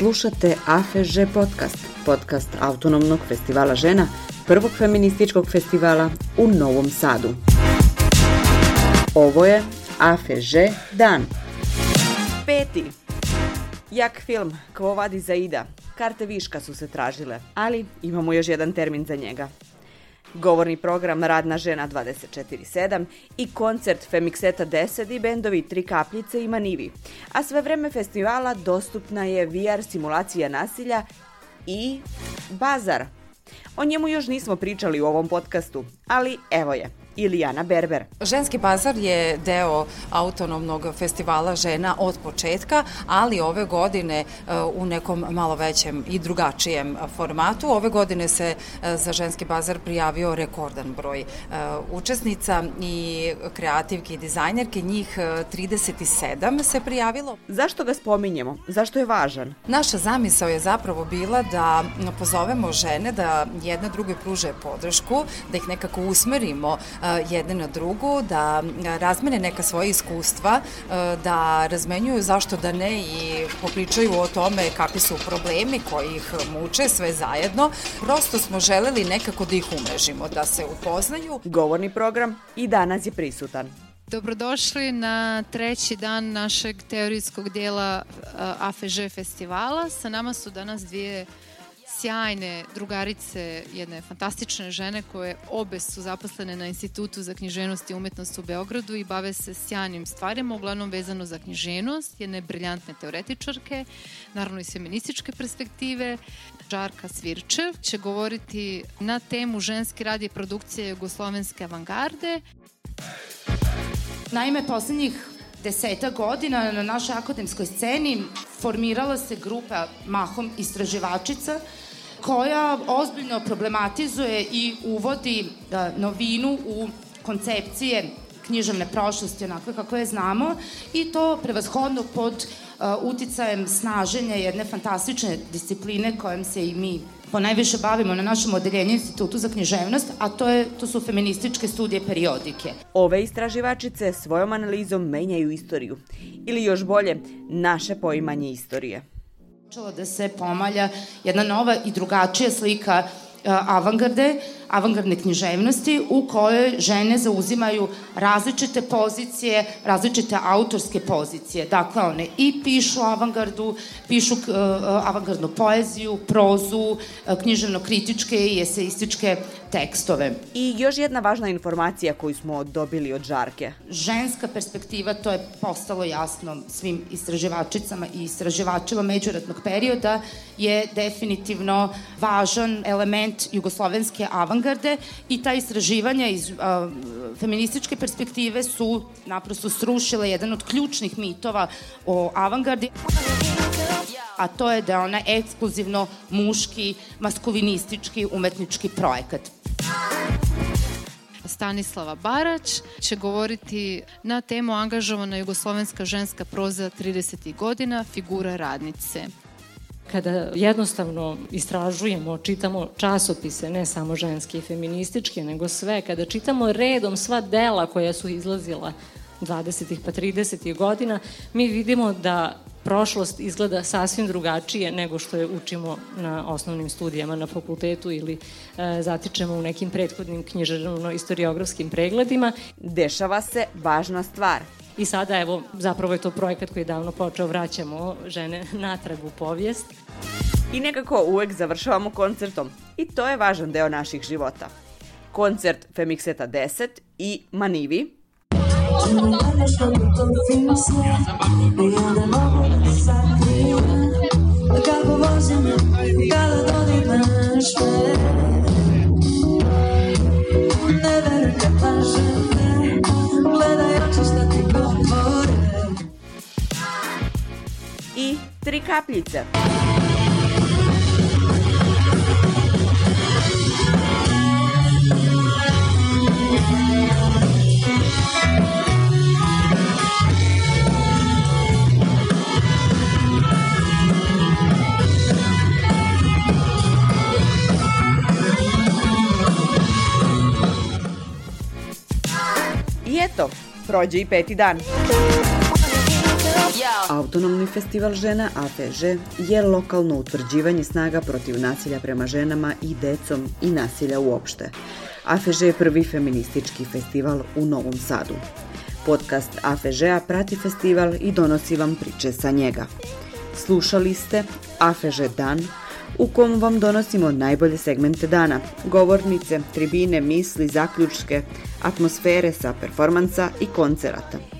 Slušate AFŽ podcast, podcast Autonomnog festivala žena, prvog feminističkog festivala u Novom Sadu. Ovo je AFŽ dan. Peti. Jak film, Kvo vadi za Ida. Karte viška su se tražile, ali imamo još jedan termin za njega. Govorni program Radna žena 24-7 i koncert Femikseta 10 i bendovi Tri kapljice i Manivi. A sve vreme festivala dostupna je VR simulacija nasilja i bazar. O njemu još nismo pričali u ovom podcastu, ali evo je – Ilijana Berber. Ženski bazar je deo autonomnog festivala žena od početka, ali ove godine e, u nekom malo većem i drugačijem formatu. Ove godine se e, za ženski bazar prijavio rekordan broj e, učesnica i kreativki i dizajnerke, njih 37 se prijavilo. Zašto ga spominjemo? Zašto je važan? Naša zamisao je zapravo bila da pozovemo žene da jedna druge pruže podršku, da ih nekako usmerimo jedne na drugu, da razmene neka svoje iskustva, da razmenjuju zašto da ne i popričaju o tome kakvi su problemi koji ih muče sve zajedno. Prosto smo želeli nekako da ih umrežimo, da se upoznaju. Govorni program i danas je prisutan. Dobrodošli na treći dan našeg teorijskog dijela AFŽ festivala. Sa nama su danas dvije sjajne drugarice, jedne fantastične žene koje obe su zaposlene na Institutu za književnost i umetnost u Beogradu i bave se sjajnim stvarima, uglavnom vezano za književnost, jedne briljantne teoretičarke, naravno iz feminističke perspektive. Žarka Svirčev će govoriti na temu ženski rad i produkcije jugoslovenske avangarde. Naime, poslednjih deseta godina na našoj akademskoj sceni formirala se grupa mahom istraživačica koja ozbiljno problematizuje i uvodi uh, novinu u koncepcije književne prošlosti onakve kako je znamo i to prevashodno pod uh, uticajem snaženja jedne fantastične discipline kojom se i mi ponajviše bavimo na našem odeljenju Institutu za književnost, a to, je, to su feminističke studije periodike. Ove istraživačice svojom analizom menjaju istoriju, ili još bolje, naše poimanje istorije. Počela da se pomalja jedna nova i drugačija slika avangarde, avangardne književnosti u kojoj žene zauzimaju različite pozicije, različite autorske pozicije. Dakle, one i pišu avangardu, pišu uh, avangardnu poeziju, prozu, uh, književno-kritičke i eseističke tekstove. I još jedna važna informacija koju smo dobili od Žarke. Ženska perspektiva, to je postalo jasno svim istraživačicama i istraživačima međuratnog perioda, je definitivno važan element jugoslovenske avangarde i ta istraživanja iz a, feminističke perspektive su naprosto srušile jedan od ključnih mitova o avangardi a to je da je ona ekskluzivno muški, maskulinistički umetnički projekat. Stanislava Barać će govoriti na temu angažovana jugoslovenska ženska proza 30. godina, figura radnice kada jednostavno istražujemo, čitamo časopise, ne samo ženske i feminističke, nego sve, kada čitamo redom sva dela koja su izlazila 20. pa 30. godina, mi vidimo da prošlost izgleda sasvim drugačije nego što je učimo na osnovnim studijama na fakultetu ili e, zatičemo u nekim prethodnim književno-istoriografskim pregledima. Dešava se važna stvar. I sada, evo, zapravo je to projekat koji je davno počeo, vraćamo žene natrag u povijest. I nekako uvek završavamo koncertom. I to je važan deo naših života. Koncert Femikseta 10 i Manivi, Kako vozim kada dodir naše tri kapljice I eto, prođe i peti dan. Autonomni festival žena AFŽ je lokalno utvrđivanje snaga protiv nasilja prema ženama i decom i nasilja uopšte. AFŽ je prvi feministički festival u Novom Sadu. Podcast AFŽ-a prati festival i donosi vam priče sa njega. Slušali ste AFŽ Dan, u kom vam donosimo najbolje segmente dana, govornice, tribine, misli, zaključke, atmosfere sa performansa i koncerata.